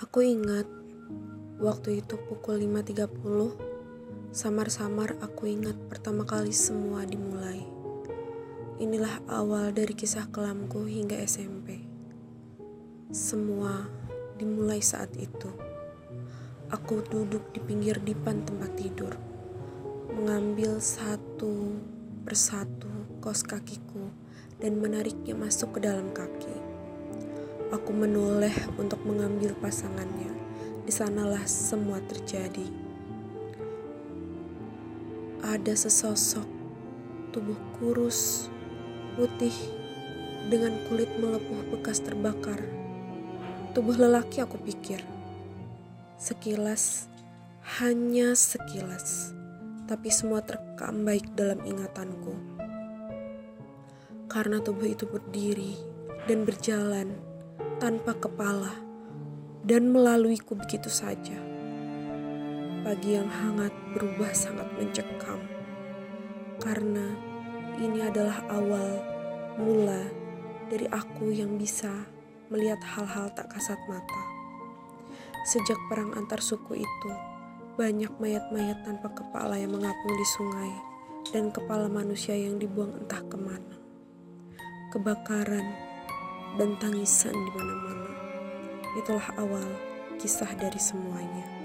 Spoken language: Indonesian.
Aku ingat waktu itu pukul 5.30 Samar-samar aku ingat pertama kali semua dimulai. Inilah awal dari kisah kelamku hingga SMP Semua dimulai saat itu. Aku duduk di pinggir dipan tempat tidur Mengambil satu persatu kos kakiku dan menariknya masuk ke dalam kaki. Aku menoleh untuk mengambil pasangannya. Di sanalah semua terjadi. Ada sesosok tubuh kurus, putih, dengan kulit melepuh bekas terbakar. Tubuh lelaki aku pikir. Sekilas, hanya sekilas, tapi semua terekam baik dalam ingatanku karena tubuh itu berdiri dan berjalan tanpa kepala dan melaluiku begitu saja. Pagi yang hangat berubah sangat mencekam karena ini adalah awal mula dari aku yang bisa melihat hal-hal tak kasat mata. Sejak perang antar suku itu, banyak mayat-mayat tanpa kepala yang mengapung di sungai dan kepala manusia yang dibuang entah ke mana kebakaran, dan tangisan di mana-mana. Itulah awal kisah dari semuanya.